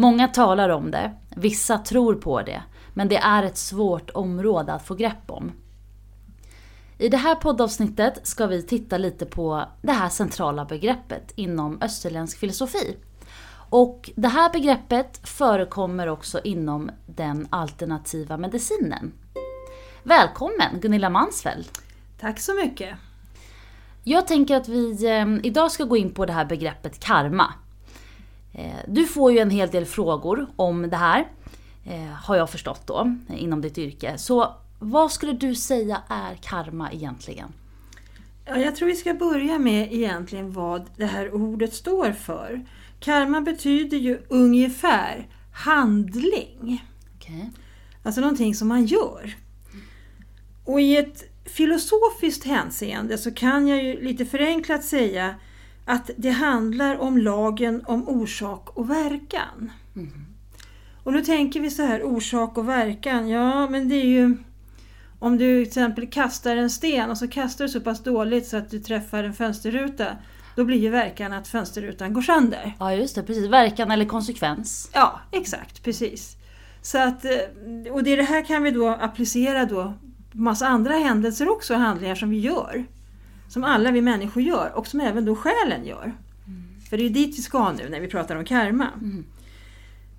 Många talar om det, vissa tror på det, men det är ett svårt område att få grepp om. I det här poddavsnittet ska vi titta lite på det här centrala begreppet inom österländsk filosofi. Och det här begreppet förekommer också inom den alternativa medicinen. Välkommen Gunilla Mansfeld! Tack så mycket! Jag tänker att vi eh, idag ska gå in på det här begreppet karma. Eh, du får ju en hel del frågor om det här, eh, har jag förstått då, inom ditt yrke. Så vad skulle du säga är karma egentligen? Ja, jag tror vi ska börja med egentligen vad det här ordet står för. Karma betyder ju ungefär handling. Okay. Alltså någonting som man gör. Och i ett filosofiskt hänseende så kan jag ju lite förenklat säga att det handlar om lagen om orsak och verkan. Mm. Och nu tänker vi så här, orsak och verkan, ja men det är ju om du till exempel kastar en sten och så kastar du så pass dåligt så att du träffar en fönsterruta då blir ju verkan att fönsterrutan går sönder. Ja just det, precis. Verkan eller konsekvens. Ja, exakt, precis. Så att, eh, och det, det här kan vi då applicera då massa andra händelser också, handlingar som vi gör. Som alla vi människor gör och som även då själen gör. Mm. För det är dit vi ska nu när vi pratar om karma. Mm.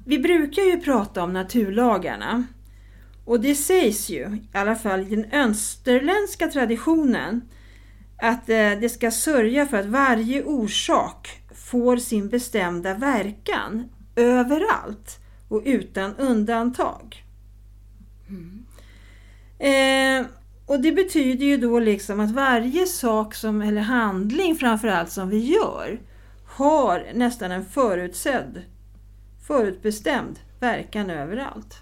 Vi brukar ju prata om naturlagarna. Och det sägs ju, i alla fall i den österländska traditionen, att eh, det ska sörja för att varje orsak får sin bestämda verkan överallt och utan undantag. Mm. Eh, och det betyder ju då liksom att varje sak som, eller handling framförallt som vi gör har nästan en förutsedd, förutbestämd verkan överallt.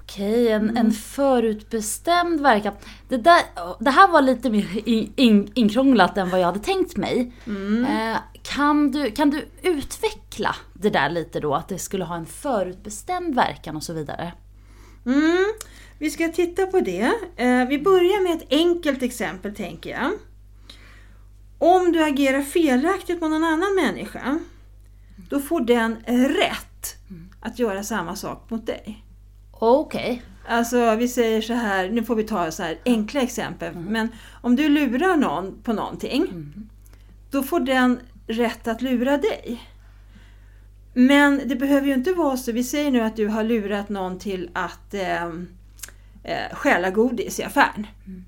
Okej, en, mm. en förutbestämd verkan. Det, där, det här var lite mer in, in, inkrånglat än vad jag hade tänkt mig. Mm. Eh, kan, du, kan du utveckla det där lite då, att det skulle ha en förutbestämd verkan och så vidare? Mm. Vi ska titta på det. Eh, vi börjar med ett enkelt exempel tänker jag. Om du agerar felaktigt mot någon annan människa, då får den rätt att göra samma sak mot dig. Okej. Okay. Alltså vi säger så här, nu får vi ta så här enkla exempel, mm. men om du lurar någon på någonting, mm. då får den rätt att lura dig. Men det behöver ju inte vara så, vi säger nu att du har lurat någon till att eh, eh, stjäla godis i affären. Mm.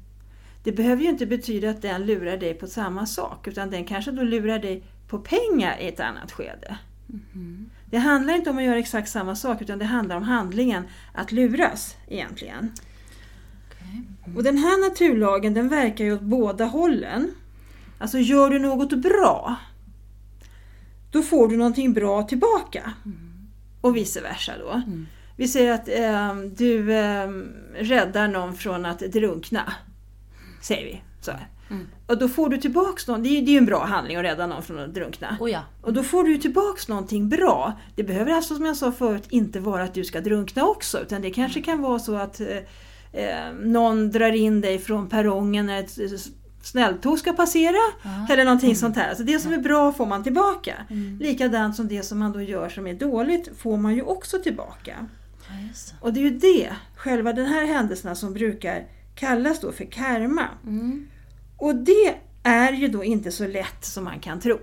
Det behöver ju inte betyda att den lurar dig på samma sak, utan den kanske då lurar dig på pengar i ett annat skede. Mm. Det handlar inte om att göra exakt samma sak, utan det handlar om handlingen att luras egentligen. Okay. Mm. Och den här naturlagen den verkar ju åt båda hållen. Alltså gör du något bra, då får du någonting bra tillbaka. Mm. Och vice versa då. Mm. Vi säger att eh, du eh, räddar någon från att drunkna. Säger vi. Så mm. Och då får du tillbaks någon, det är ju en bra handling att rädda någon från att drunkna. Oh ja. Och då får du tillbaks någonting bra. Det behöver alltså som jag sa förut inte vara att du ska drunkna också utan det kanske kan vara så att eh, eh någon drar in dig från perrongen när ett snälltåg ska passera ja. eller någonting mm. sånt här. Så det som är bra får man tillbaka. Mm. Likadant som det som man då gör som är dåligt får man ju också tillbaka. Ja, och det är ju det, själva den här händelserna som brukar kallas då för karma. Mm. Och det är ju då inte så lätt som man kan tro.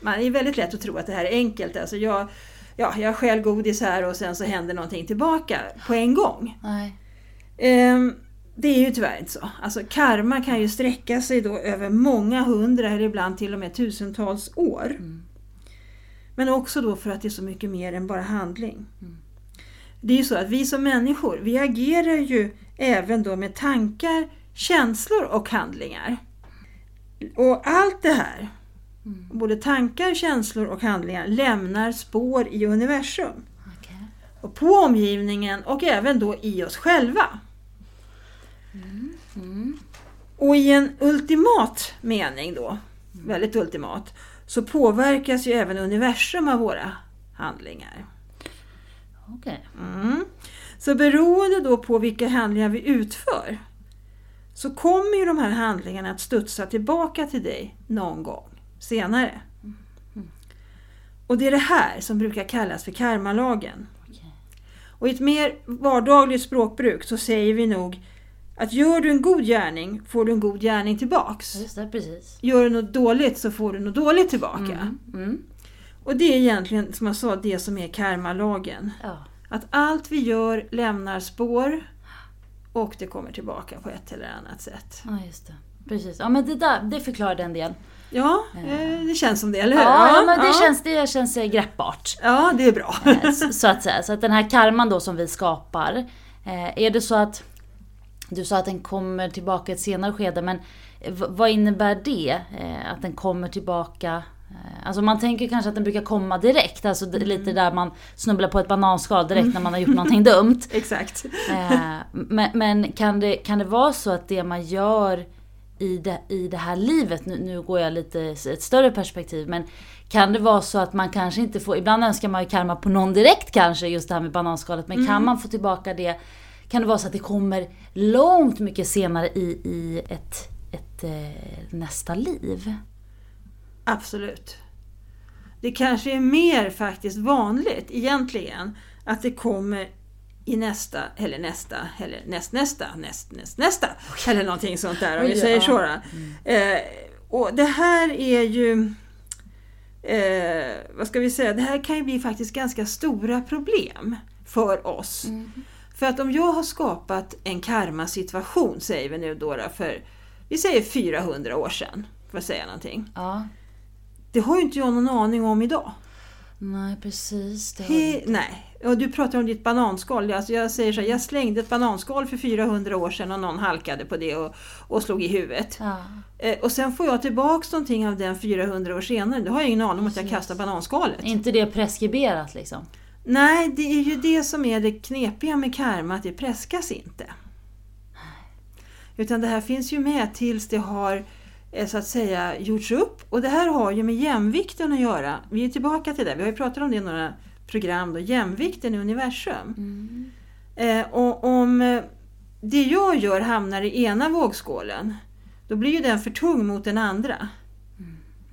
Man är väldigt lätt att tro att det här är enkelt. Alltså jag, ja, jag stjäl godis här och sen så händer någonting tillbaka på en gång. Um, det är ju tyvärr inte så. Alltså karma kan ju sträcka sig då över många hundra eller ibland till och med tusentals år. Mm. Men också då för att det är så mycket mer än bara handling. Mm. Det är ju så att vi som människor, vi agerar ju även då med tankar, känslor och handlingar. Och allt det här Både tankar, känslor och handlingar lämnar spår i universum. Okej. Och på omgivningen och även då i oss själva. Och i en ultimat mening då, väldigt ultimat, så påverkas ju även universum av våra handlingar. Okej. Mm. Så beroende då på vilka handlingar vi utför så kommer ju de här handlingarna att studsa tillbaka till dig någon gång senare. Och det är det här som brukar kallas för karmalagen. Och i ett mer vardagligt språkbruk så säger vi nog att gör du en god gärning får du en god gärning tillbaks. Just det, precis. Gör du något dåligt så får du något dåligt tillbaka. Mm. Mm. Och det är egentligen, som jag sa, det som är karmalagen. Ja. Att allt vi gör lämnar spår och det kommer tillbaka på ett eller annat sätt. ja, just det. Precis. Ja, men det där, det förklarade en del. Ja, eh, det känns som det, eller hur? Ja, ja men det, ja. Känns, det känns eh, greppbart. Ja, det är bra. Eh, s- så att säga. Så att den här karman då som vi skapar. Eh, är det så att du sa att den kommer tillbaka i ett senare skede, men vad innebär det? Eh, att den kommer tillbaka? Eh, alltså man tänker kanske att den brukar komma direkt, alltså d- lite där man snubblar på ett bananskal direkt när man har gjort någonting dumt. Exakt. Eh, men men kan, det, kan det vara så att det man gör i det, i det här livet, nu, nu går jag lite ett större perspektiv, men kan det vara så att man kanske inte får, ibland önskar man ju karma på någon direkt kanske, just det här med bananskalet, men kan man få tillbaka det, kan det vara så att det kommer långt mycket senare i, i ett, ett eh, nästa liv? Absolut. Det kanske är mer faktiskt vanligt egentligen att det kommer i nästa, eller nästa, eller nästnästa, näst, näst, nästa, eller någonting sånt där om vi säger ja. så. då. Eh, och det här är ju, eh, vad ska vi säga, det här kan ju bli faktiskt ganska stora problem för oss. För att om jag har skapat en karmasituation, säger vi nu då, för, vi säger 400 år sedan, för att säga någonting. Ja. Det har ju inte jag någon aning om idag. Nej precis. Det He, nej. Och du pratar om ditt bananskal. Alltså jag säger så här, jag slängde ett bananskal för 400 år sedan och någon halkade på det och, och slog i huvudet. ja. Eh, och sen får jag tillbaks någonting av den 400 år senare. Då har jag ingen aning om att jag kastar bananskalet. inte det preskriberat liksom? Nej, det är ju det som är det knepiga med karma, att det preskas inte. Utan det här finns ju med tills det har eh, så att säga gjorts upp. Och det här har ju med jämvikten att göra. Vi är tillbaka till det, vi har ju pratat om det i några program, då, jämvikten i universum. Eh, och om eh, det jag gör hamnar i ena vågskålen, då blir ju den för tung mot den andra.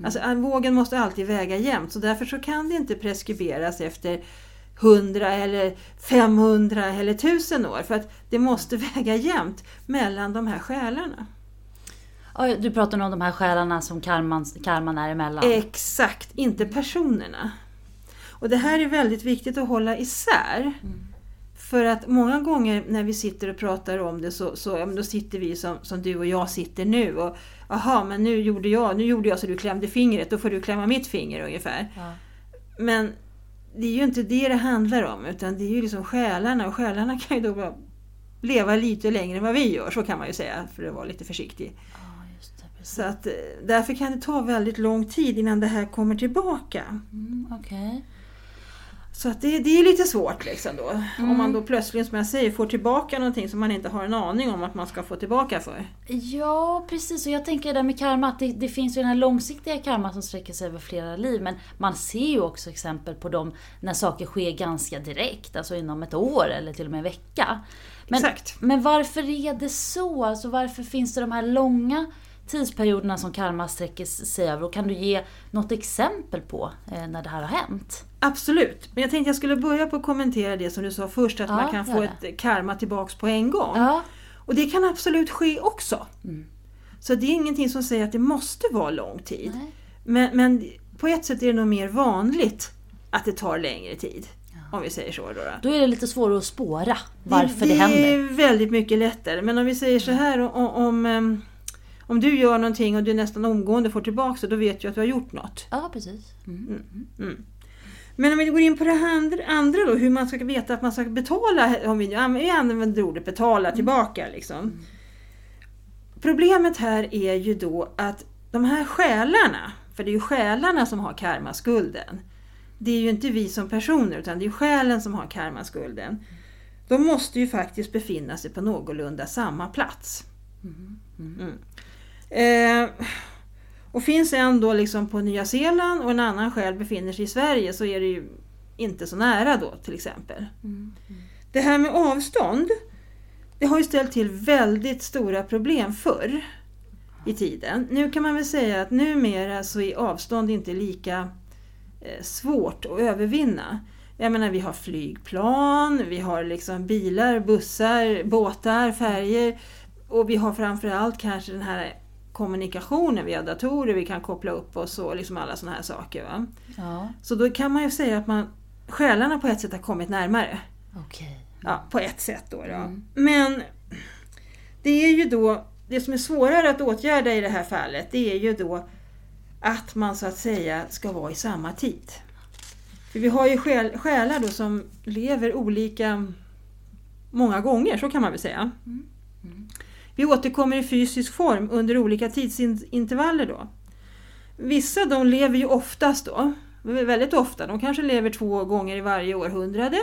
Alltså eh, vågen måste alltid väga jämnt, så därför så kan det inte preskriberas efter 100 eller 500 eller 1000 år, för att det måste väga jämnt mellan de här själarna. Du pratar om de här själarna som karman, karman är emellan. Exakt, inte personerna. Och det här är väldigt viktigt att hålla isär. För att många gånger när vi sitter och pratar om det så, så ja, då sitter vi som, som du och jag sitter nu. Och Jaha, men nu gjorde, jag, nu gjorde jag så du klämde fingret, då får du klämma mitt finger ungefär. Ja. Men det är ju inte det det handlar om, utan det är ju liksom själarna. Och själarna kan ju då bara leva lite längre än vad vi gör, så kan man ju säga, för att vara lite försiktig. Ja, det. Så att, eh, därför kan det ta väldigt lång tid innan det här kommer tillbaka. Mm, Okej. Så att det, det är lite svårt liksom då. Om man då plötsligt, som jag säger, får tillbaka någonting som man inte har en aning om att man ska få tillbaka för. Ja, precis. Och jag tänker det där med karma, att det, det finns ju den här långsiktiga karma som sträcker sig över flera liv. Men man ser ju också exempel på dem när saker sker ganska direkt, alltså inom ett år eller till och med en vecka. Men, Exakt. men varför är det så? Alltså varför finns det de här långa tidsperioderna som karma sträcker sig över? Och kan du ge något exempel på eh, när det här har hänt? Absolut. Men jag tänkte jag skulle börja på att kommentera det som du sa först, att Ja, man kan få gör ett karma tillbaks på en gång. Ja. Och det kan absolut ske också. Mm. Så det är ingenting som säger att det måste vara lång tid. Men, men på ett sätt är det nog mer vanligt att det tar längre tid. Om vi säger så. Då, då. Då är det lite svårare att spåra varför det, det händer. är väldigt mycket lättare. Men om vi säger så här, om, om, om du gör någonting och du nästan omgående får tillbaka det, då vet du att du har gjort något. Ja, precis. Mm. Men om vi går in på det andra- då, hur man ska veta att man ska betala, om vi, använder ordet betala tillbaka liksom. Problemet här är ju då att de här själarna För det är ju själarna som har karmaskulden. Det är ju inte vi som personer utan det är själen som har karmaskulden. De måste ju faktiskt befinna sig på någorlunda samma plats. Mm. Eh, och finns en då liksom på Nya Zeeland och en annan själ befinner sig i Sverige så är det ju inte så nära då till exempel. Det här med avstånd, det har ju ställt till väldigt stora problem förr i tiden. Nu kan man väl säga att numera så är avstånd inte lika eh, svårt att övervinna. Jag menar vi har flygplan, vi har liksom bilar, bussar, båtar, färger och vi har framförallt kanske den här kommunikationen, vi har datorer, vi kan koppla upp oss och liksom alla sådana här saker. Va? Ja, Så då kan man ju säga att man, själarna på ett sätt har kommit närmare. okej. Ja, på ett sätt då. då. Mm. Men det är ju då, det som är svårare att åtgärda i det här fallet, det är ju då att man så att säga ska vara i samma tid. För vi har ju själ, själar då som lever olika många gånger, så kan man väl säga. Vi återkommer i fysisk form under olika tidsintervaller då. Vissa de lever ju oftast då, väldigt ofta, de kanske lever två gånger i varje århundrade.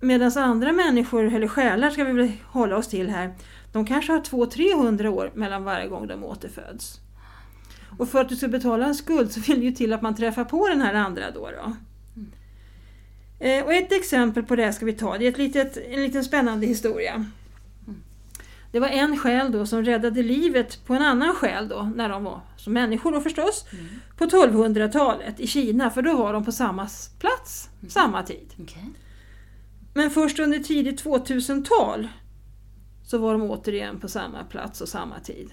Medan andra människor, eller själar ska vi väl hålla oss till här, de kanske har 200-300 år mellan varje gång de återföds. Och för att du ska betala en skuld så vill det ju till att man träffar på den här andra då. då. Eh, Och ett exempel på det här ska vi ta, det är ett litet, en liten spännande historia. Det var en själ då som räddade livet på en annan själ då, när de var som människor då förstås, på 1200-talet i Kina, för då var de på samma plats, samma tid. Okej. Men först under tidigt 2000-tal så var de återigen på samma plats och samma tid.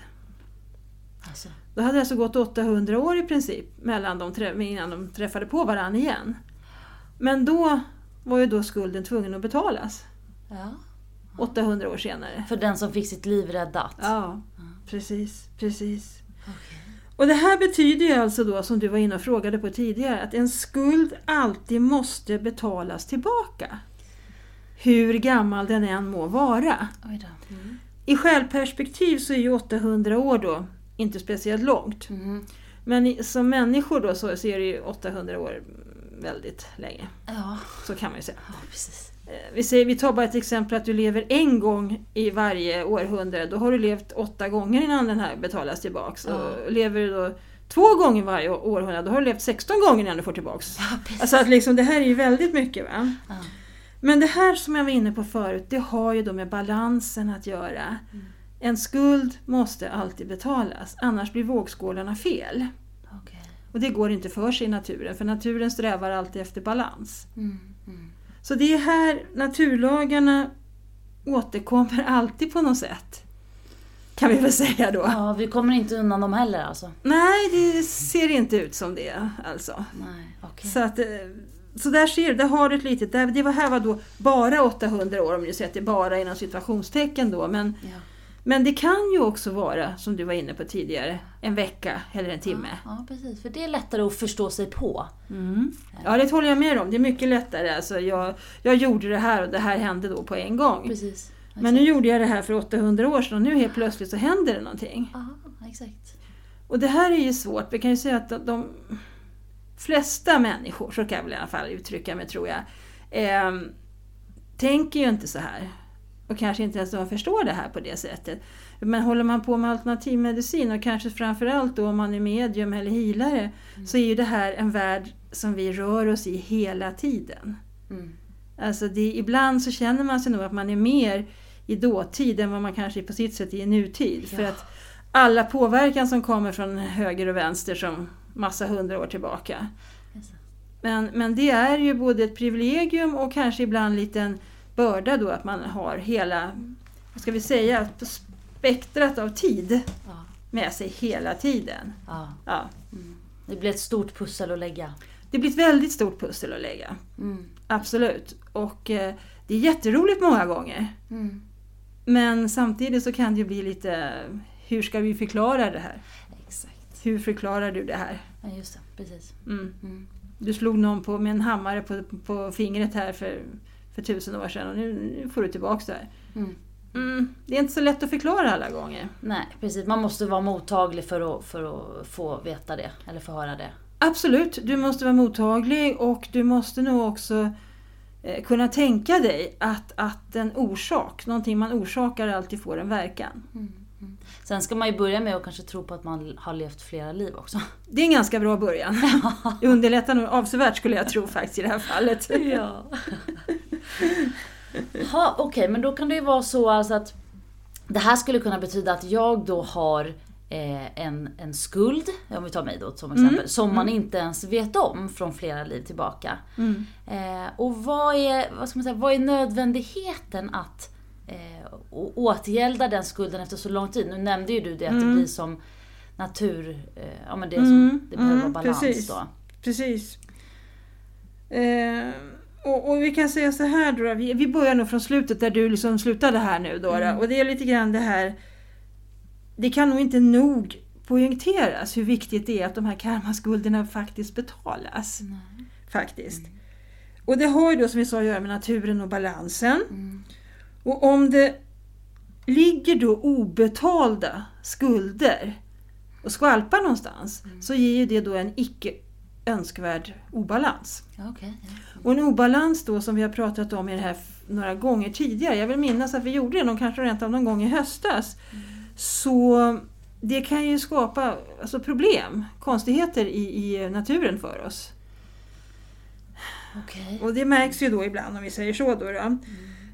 Alltså, Då hade det alltså gått 800 år i princip mellan de innan de träffade på varandra igen. Men då var ju då skulden tvungen att betalas. ja. 800 år senare. För den som fick sitt liv räddat. Ja, precis, precis. Okej. Och det här betyder ju alltså då, som du var inne och frågade på tidigare, att en skuld alltid måste betalas tillbaka. Hur gammal den än må vara. Mm. I självperspektiv så är ju 800 år då inte speciellt långt. Mm. Men som människor då så, så är det ju 800 år väldigt länge. Ja. Så kan man ju säga. ja, precis. Eh, Vi, säger, vi tar bara ett exempel att du lever en gång i varje århundrade. Då har du levt åtta gånger innan den här betalas tillbaks. Ja. Och lever du då två gånger varje århundrade, då har du levt 16 gånger innan du får tillbaks. Ja, precis. Alltså att liksom, det här är ju väldigt mycket. Va? Ja. Men det här som jag var inne på förut, det har ju då med balansen att göra. En skuld måste alltid betalas, annars blir vågskålarna fel. Okej. Och det går inte för sig i naturen, för naturen strävar alltid efter balans. Mm. Så det är här naturlagarna återkommer alltid på något sätt. Kan vi väl säga då. Ja, vi kommer inte undan dem heller alltså. Nej, det ser inte ut som det alltså. Nej, okej. Så, att, eh, så där ser du, där har du ett litet, där- det var här var då bara 800 år om du sätter bara inom situationstecken då. Men, Ja. Men det kan ju också vara, som du var inne på tidigare, en vecka eller en timme. ja, precis. För det är lättare att förstå sig på. Mm. Ja, det håller jag med om. Det är mycket lättare. Alltså, jag, jag gjorde det här och det här hände då på en gång. Precis. Men nu gjorde jag det här för 800 år sedan och nu helt plötsligt så händer det någonting. Ja, exakt. Och det här är ju svårt. Vi kan ju säga att de flesta människor, så kan jag väl i alla fall uttrycka mig tror jag, eh, tänker ju inte så här. Och kanske inte ens de förstår det här på det sättet. Men håller man på med alternativmedicin och kanske framförallt då om man är medium eller healare så är ju det här en värld som vi rör oss i hela tiden. Mm. Alltså det, ibland så känner man sig nog att man är mer i dåtid än vad man kanske är på sitt sätt är i nutid. För Ja. att alla påverkan som kommer från höger och vänster som massa hundra år tillbaka. Men, men det är ju både ett privilegium och kanske ibland lite en börda då att man har hela, vad ska vi säga, spektrat av tid Ja. med sig hela tiden. Ja. Ja. Det blir ett stort pussel att lägga. Det blir ett väldigt stort pussel att lägga. Mm. Absolut. Och eh, det är jätteroligt många gånger. Mm. Men samtidigt så kan det ju bli lite, hur ska vi förklara det här? Exakt. Hur förklarar du det här? Ja, just det. Precis. Mm. Mm. Du slog någon på, med en hammare på, på fingret här för, för tusen år sedan och nu, får du tillbaks det här. Mm. mm, det är inte så lätt att förklara alla gånger. Nej, precis. Man måste vara mottaglig för att, för att få veta det, eller få höra det. Absolut, du måste vara mottaglig och du måste nog också eh, kunna tänka dig att, att en orsak, någonting man orsakar alltid får en verkan. Sen ska man ju börja med att kanske tro på att man har levt flera liv också. Det är en ganska bra början. Det underlättar nog avsevärt skulle jag tro faktiskt i det här fallet. Ja. Okej, men då kan det ju vara så alltså att det här skulle kunna betyda att jag då har eh, en, en skuld, om vi tar mig då som exempel, som man inte ens vet om från flera liv tillbaka. Mm. Eh, och vad är, vad, ska man säga, vad är nödvändigheten att eh, å- återgälda den skulden efter så lång tid? Nu nämnde ju du det att det blir som natur, eh, ja men det, som, Mm, det behöver mm, vara balans precis. då. Precis. Eh, och, och vi kan säga så här då, vi, vi börjar nog från slutet där du liksom slutade här nu då. Mm. Och det är lite grann det här, det kan nog inte nog poängteras hur viktigt det är att de här karmaskulderna faktiskt betalas. Faktiskt. Och det har ju då som vi sa att göra med naturen och balansen. Mm. Och om det ligger då obetalda skulder och skvalpar någonstans så ger ju det då en icke önskvärd obalans. Okej, ja. Och en obalans då som vi har pratat om i det här några gånger tidigare, jag vill minnas att vi gjorde det någon, kanske rent av någon gång i höstas. Så det kan ju skapa alltså problem, konstigheter i, i naturen för oss. Okej. Och det märks ju då ibland om vi säger så. Då, då.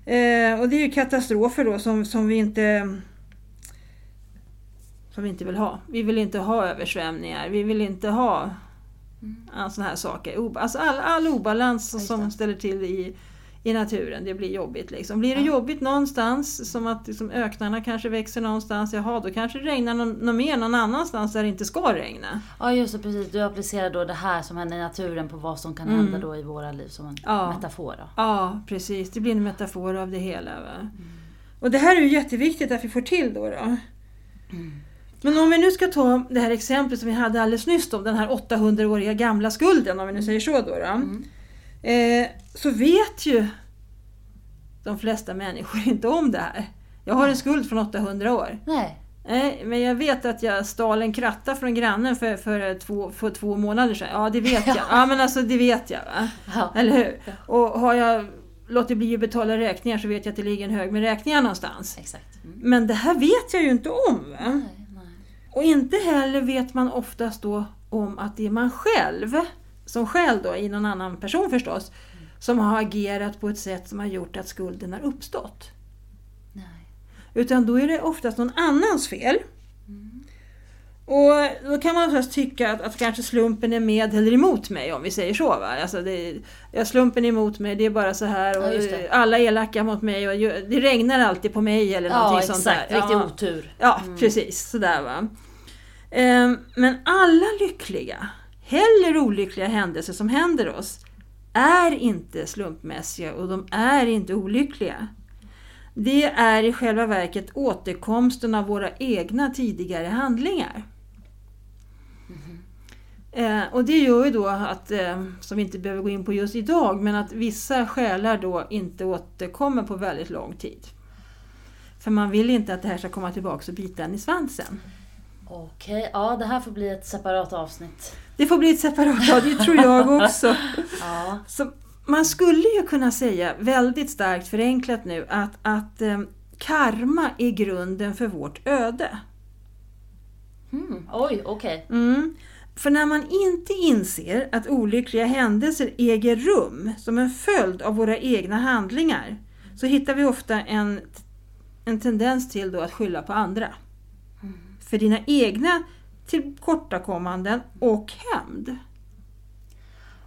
Eh, och det är ju katastrofer då som, som vi inte som vi inte vill ha. Vi vill inte ha översvämningar, vi vill inte ha mm. sådana här saker. Alltså all, all obalans som ställer till i, i naturen, det blir jobbigt. Liksom. Blir det Ja. jobbigt någonstans, som att liksom, öknarna kanske växer någonstans, jaha då kanske det regnar någon, någon mer någon annanstans där det inte ska regna. Ja just det, precis. Du applicerar då det här som händer i naturen på vad som kan Mm. hända då i våra liv som en Ja. metafor. Då. Ja, precis. Det blir en metafor av det hela. Va? Och det här är ju jätteviktigt att vi får till då. då. Men om vi nu ska ta det här exemplet som vi hade alldeles nyss om den här 800-åriga gamla skulden, om vi nu säger så. Då, då. Eh, så vet ju de flesta människor inte om det här. Jag har en skuld från 800 år. Nej. Nej, men jag vet att jag stal en kratta från grannen för, för, två, för två månader sedan. Ja, det vet jag. Ja, men alltså det vet jag. Ja. Eller hur? Och har jag låtit bli att betala räkningar så vet jag att det ligger en hög med räkningar någonstans. Exakt. Mm. Men det här vet jag ju inte om. Nej, nej. Och inte heller vet man oftast då om att det är man själv, som själv då, i någon annan person förstås, som har agerat på ett sätt som har gjort att skulden har uppstått. nej. Utan då är det oftast någon annans fel. Och då kan man oftast tycka att, att kanske slumpen är med eller emot mig om vi säger så. Va? Alltså det, ja, slumpen är emot mig, det är bara så här och Ja, alla är elaka mot mig och det regnar alltid på mig eller Ja någonting sånt exakt, där. riktig Ja. otur. Ja, precis. Sådär va. Ehm, Men alla lyckliga, Heller olyckliga händelser som händer oss är inte slumpmässiga och de är inte olyckliga. Det är i själva verket återkomsten av våra egna tidigare handlingar. Eh, och det gör ju då att, eh, som vi inte behöver gå in på just idag, men att vissa själar då inte återkommer på väldigt lång tid. För man vill inte att det här ska komma tillbaka och bita en i svansen. Okej, ja det här får bli ett separat avsnitt. Det får bli ett separat, det tror jag också. Ja. Så man skulle ju kunna säga, väldigt starkt förenklat nu, att, att eh, karma är grunden för vårt öde. Hmm. Oj, okej. Mm. För när man inte inser att olyckliga händelser äger rum som en följd av våra egna handlingar så hittar vi ofta en, en tendens till då att skylla på andra. För dina egna tillkortakommanden och hämnd.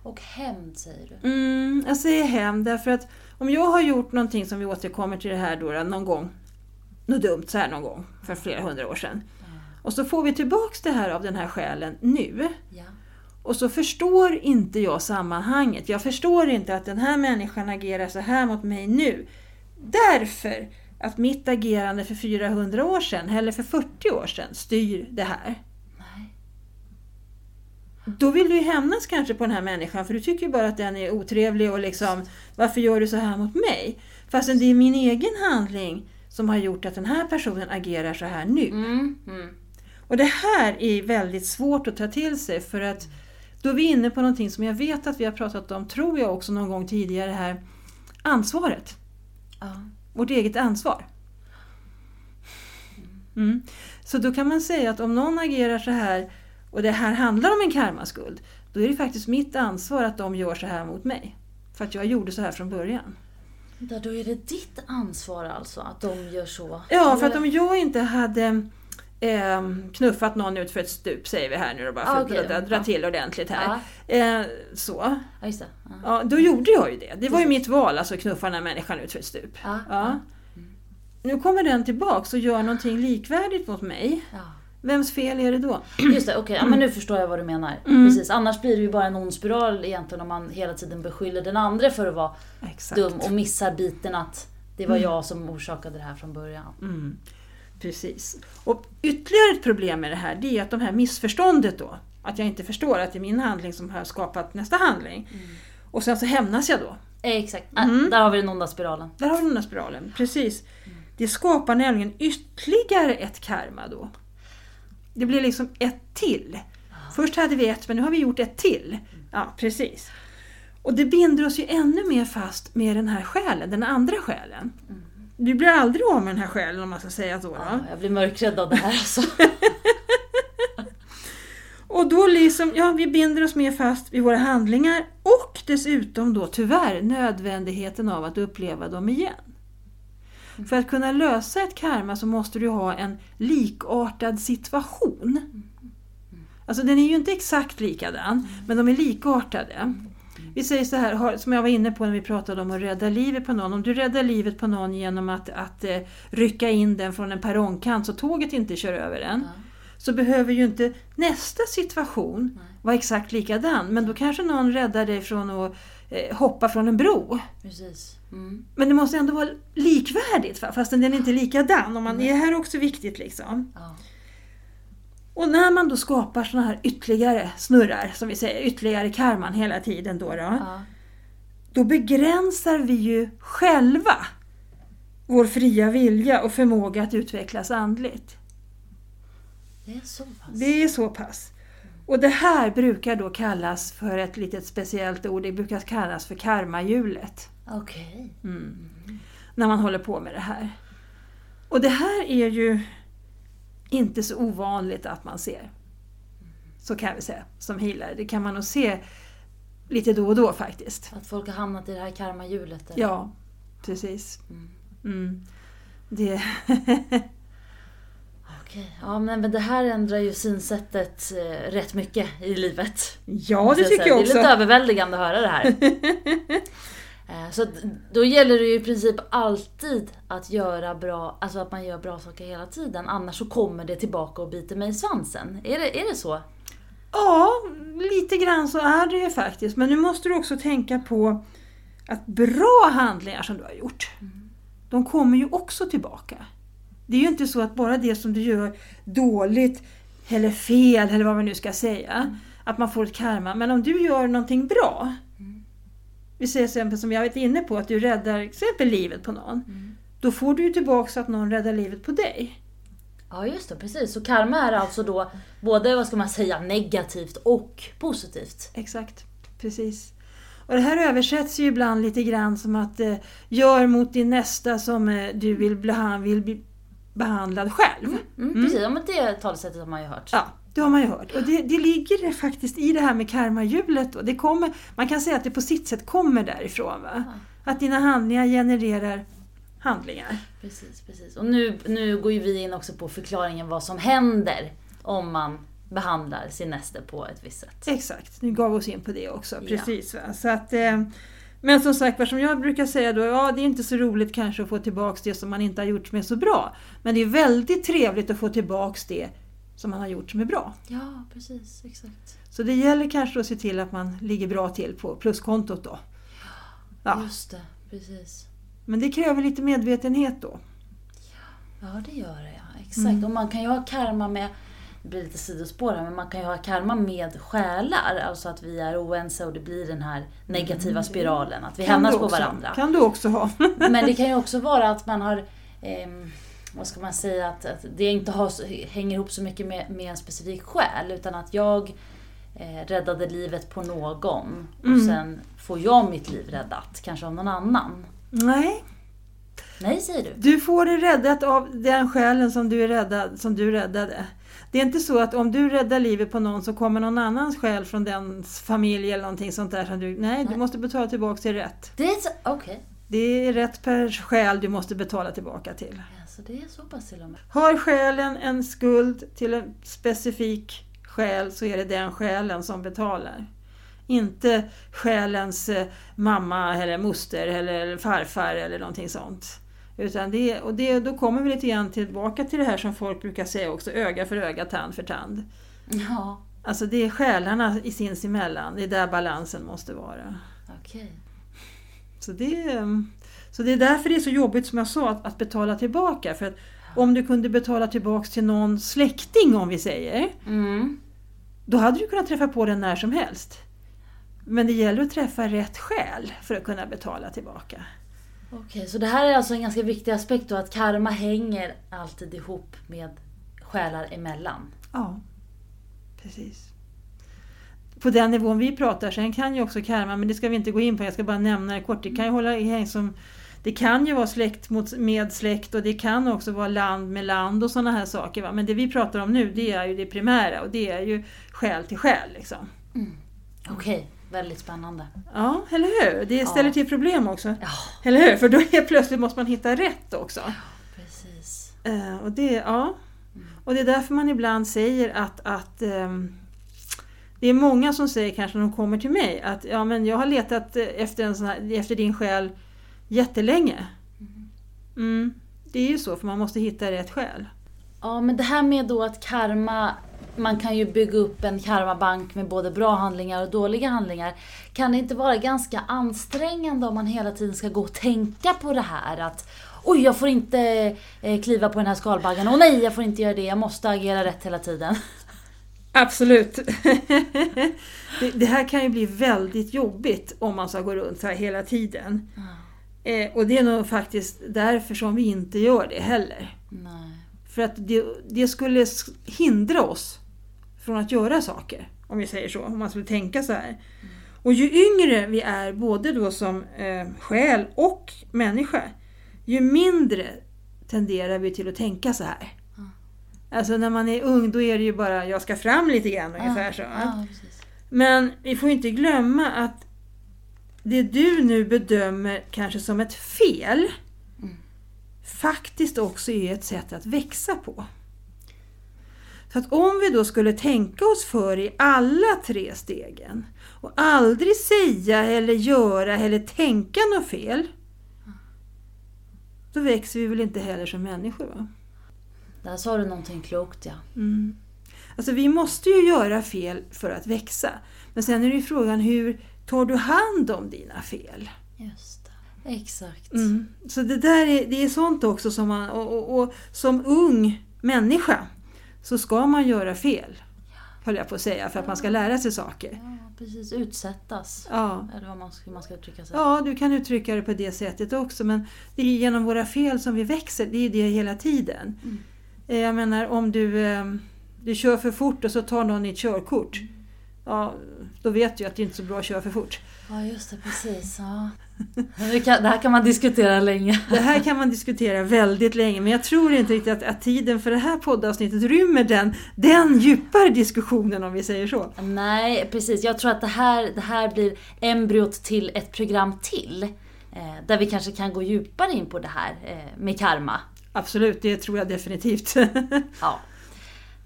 Och hämnd säger du? Mm, jag säger hämnd därför att om jag har gjort någonting som vi återkommer till det här då, någon gång, något dumt så här någon gång för flera hundra år sedan. Och så får vi tillbaks det här av den här själen nu. Ja. Och så förstår inte jag sammanhanget. Jag förstår inte att den här människan agerar så här mot mig nu. Därför att mitt agerande för 400 år sedan, eller för 40 år sedan, styr det här. Då vill du ju hämnas kanske på den här människan för du tycker ju bara att den är otrevlig och liksom varför gör du så här mot mig? Fastän det är min egen handling som har gjort att den här personen agerar så här nu. Mm, mm. Och det här är väldigt svårt att ta till sig för att då är vi inne på någonting som jag vet att vi har pratat om, tror jag också någon gång tidigare här, ansvaret. Ja. Vårt eget ansvar. Mm. Så då kan man säga att om någon agerar så här och det här handlar om en karmaskuld, då är det faktiskt mitt ansvar att de gör så här mot mig. För att jag gjorde så här från början. Där, då är det ditt ansvar alltså att de gör så? Ja, för att om jag inte hade eh, knuffat någon ut för ett stup, säger vi här nu då, bara för Ah, att okej dra, Ja. till ordentligt här. Ja. Eh, så, Ja, det. Ja. ja, då gjorde jag ju det. Det var ju mitt val, alltså att knuffa den här människan ut för ett stup. Ja, Ja. Nu kommer den tillbaks och gör någonting likvärdigt mot mig. Ja. Vems fel är det då? Just det, okej. Ja, men nu förstår jag vad du menar. Mm. Precis. Annars blir det ju bara en ond spiral egentligen om man hela tiden beskyller den andra för att vara Exakt. dum och missar biten att det var jag som orsakade det här från början. Mm, precis. Och ytterligare ett problem med det här, det är att de här missförståndet då, att jag inte förstår att det är min handling som har skapat nästa handling. Och sen så hämnas jag då. Exakt. Äh, Mm. Där har vi den onda spiralen. Där har vi den här spiralen, precis. Det skapar nämligen ytterligare ett karma då. Det blir liksom ett till. Först hade vi ett, men nu har vi gjort ett till. Ja, precis. Och det binder oss ju ännu mer fast med den här själen, den andra själen. Du blir aldrig av med den här själen om man ska säga så. Ja, jag blir mörkrädd av det här alltså. Och då liksom, ja vi binder oss mer fast vid våra handlingar och dessutom då tyvärr nödvändigheten av att uppleva dem igen. För att kunna lösa ett karma så måste du ha en likartad situation. Alltså den är ju inte exakt likadan, men de är likartade. Vi säger så här, som jag var inne på när vi pratade om att rädda livet på någon. Om du räddar livet på någon genom att, att eh, rycka in den från en perrongkant så tåget inte kör över den Ja. så behöver ju inte nästa situation vara exakt likadan. Men då kanske någon räddar dig från att eh, hoppa från en bro. Precis. Mm. Men det måste ändå vara likvärdigt fastän den är inte likadan. Och man, det här är också viktigt liksom. Ja. Och när man då skapar såna här ytterligare snurrar, som vi säger, ytterligare karman hela tiden då, då, Ja. då begränsar vi ju själva vår fria vilja och förmåga att utvecklas andligt. Det är så pass. Det är så pass. Och det här brukar då kallas för ett litet speciellt ord, det brukar kallas för karmahjulet. Okej. Mm. När man håller på med det här. Och det här är ju inte så ovanligt att man ser. Så kan vi säga, som healer. Det kan man nog se lite då och då faktiskt. Att folk har hamnat i det här karmahjulet. Ja, precis. Mm. Det, Okej. Ja men, men det här ändrar ju synsättet eh, rätt mycket i livet. ja, det tycker jag Det är lite också. överväldigande att höra det här. Eh, Så då gäller det ju i princip alltid att göra bra, alltså att man gör bra saker hela tiden. Annars så kommer det tillbaka och biter mig i svansen. Är det, är det så? Ja, lite grann så är det ju faktiskt. Men nu måste du också tänka på att bra handlingar som du har gjort, de kommer ju också tillbaka. Det är ju inte så att bara det som du gör dåligt eller fel eller vad man nu ska säga, att man får ett karma. Men om du gör någonting bra, vi säger exempel som jag varit inne på, att du räddar exempel livet på någon. Då får du ju tillbaka att någon räddar livet på dig. Ja just det, precis. Så karma är alltså då både, vad ska man säga, negativt och positivt. Exakt, precis. Och det här översätts ju ibland lite grann som att eh, gör mot din nästa som eh, du vill bli, han vill bli behandlad själv. Mm, Precis, ja, men det talesättet har man ju hört. Ja, det har man ju hört. Och det, det ligger faktiskt i det här med karmahjulet. då. Det kommer, man kan säga att det på sitt sätt kommer därifrån. Va? Att dina handlingar genererar handlingar. Precis, precis. Och nu, nu går ju vi in också på förklaringen vad som händer om man behandlar sin näste på ett visst sätt. Exakt, nu gav vi oss in på det också. Ja. Precis. Va? Så att, eh, men som sagt var, som jag brukar säga då, ja det är inte så roligt kanske att få tillbaks det som man inte har gjort som är så bra. Men det är väldigt trevligt att få tillbaks det som man har gjort som är bra. Ja, precis, exakt. Så det gäller kanske att se till att man ligger bra till på pluskontot då. Ja, Just det, precis. men det kräver lite medvetenhet då. Ja, det gör det ja. Exakt. Och man kan ju ha karma med, det blir lite sidospår här, men man kan ju ha karma med själar. Alltså att vi är oense och det blir den här negativa spiralen. Att vi Kan hämnas på varandra. kan du också ha. Men det kan ju också vara att man har ehm, vad ska man säga, att, att det inte har, hänger ihop så mycket med, med en specifik själ. Utan att jag eh, räddade livet på någon och Mm. sen får jag mitt liv räddat, kanske av någon annan. Nej, Nej, säger du? du får det räddat av den själen som du, är räddad, som du räddade. Det är inte så att om du räddar livet på någon så kommer någon annans själ från dens familj eller någonting sånt där som du... Nej, du Nej. måste betala tillbaka till rätt. Det är okej. Det är rätt per själ du måste betala tillbaka till. Alltså, det är så pass till och med. Har själen en skuld till en specifik själ så är det den själen som betalar. Inte själens eh, mamma eller moster eller farfar eller någonting sånt. Utan det, och det, då kommer vi lite grann tillbaka till det här som folk brukar säga också, öga för öga, tand för tand. Ja, Alltså det är själarna i sinsemellan, det är där balansen måste vara. okej. Så det, är- så det är därför det är så jobbigt som jag sa att, att betala tillbaka. För att om du kunde betala tillbaka till någon släkting om vi säger, Mm. då hade du kunnat träffa på den när som helst. Men det gäller att träffa rätt själ för att kunna betala tillbaka. Okej, så det här är alltså en ganska viktig aspekt då, att karma hänger alltid ihop med själar emellan. Ja, precis. På den nivån vi pratar, sen kan ju också karma, men det ska vi inte gå in på, jag ska bara nämna det kort. Det kan ju hålla i som det kan ju vara släkt mot, med släkt och det kan också vara land med land och sådana här saker. Va? Men det vi pratar om nu det är ju det primära och det är ju själ till själ. Liksom. Okej, väldigt spännande. Ja, eller hur? Det ställer Ja. till problem också. Ja, Eller hur? För då är plötsligt måste man hitta rätt också. precis. Eh, och, det, ja. och det är därför man ibland säger att, att ehm, det är många som säger kanske när de kommer till mig att ja, men jag har letat eh, efter, en sån här, efter din själ jättelänge. Mm, det är ju så för man måste hitta rätt själ. Ja, men det här med då att karma, man kan ju bygga upp en karmabank med både bra handlingar och dåliga handlingar. Kan det inte vara ganska ansträngande om man hela tiden ska gå och tänka på det här att Oj, jag får inte eh, kliva på den här skalbaggen. Åh nej, jag får inte göra det. Jag måste agera rätt hela tiden. Absolut. det, det här kan ju bli väldigt jobbigt om man ska gå runt så här hela tiden. Eh, och det är nog faktiskt därför som vi inte gör det heller. Nej. För att det, det skulle hindra oss från att göra saker, om vi säger så, om man skulle tänka så här. Och ju yngre vi är, både då som eh, själ och människa, ju mindre tenderar vi till att tänka så här. Alltså när man är ung, då är det ju bara jag ska fram lite grann ungefär så. Ja. Men vi får inte glömma att det du nu bedömer kanske som ett fel faktiskt också är ett sätt att växa på. Så att om vi då skulle tänka oss för i alla tre stegen och aldrig säga eller göra eller tänka något fel då växer vi väl inte heller som människor. Va? Där sa du någonting klokt ja. Mm. Alltså vi måste ju göra fel för att växa. Men sen är det ju frågan hur tar du hand om dina fel? Just det. Exakt. Mm. Så det där är, det är sånt också som man, och, och, och som ung människa så ska man göra fel. Höll jag på att säga, för att man ska lära sig saker. Ja, precis. Utsättas. Ja. Eller vad man, hur man ska uttrycka sig. ja, du kan uttrycka det på det sättet också men det är genom våra fel som vi växer, det är det hela tiden. Eh, Jag menar om du, eh, du kör för fort och så tar någon ditt körkort. Ja, då vet du att det inte är så bra att köra för fort. Ja, just det. Precis. Ja. Det, här kan man diskutera länge. Det här kan man diskutera väldigt länge men jag tror inte riktigt att, att tiden för det här poddavsnittet rymmer den, den djupare diskussionen om vi säger så. Nej, precis. Jag tror att det här, det här blir embryot till ett program till. Eh, där vi kanske kan gå djupare in på det här eh, med karma. Absolut, det tror jag definitivt. Ja.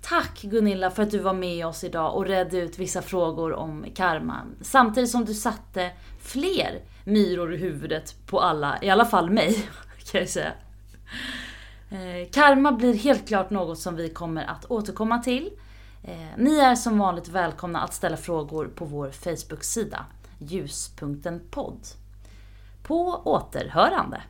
Tack Gunilla för att du var med oss idag och redde ut vissa frågor om karma. Samtidigt som du satte fler myror i huvudet på alla, i alla fall mig kan jag säga. Eh, karma blir helt klart något som vi kommer att återkomma till. Eh, ni är som vanligt välkomna att ställa frågor på vår Facebook-sida ljus.en podd. På återhörande!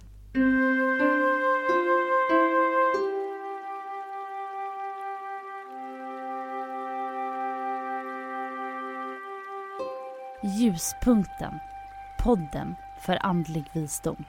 Ljuspunkten. Podden för andlig visdom.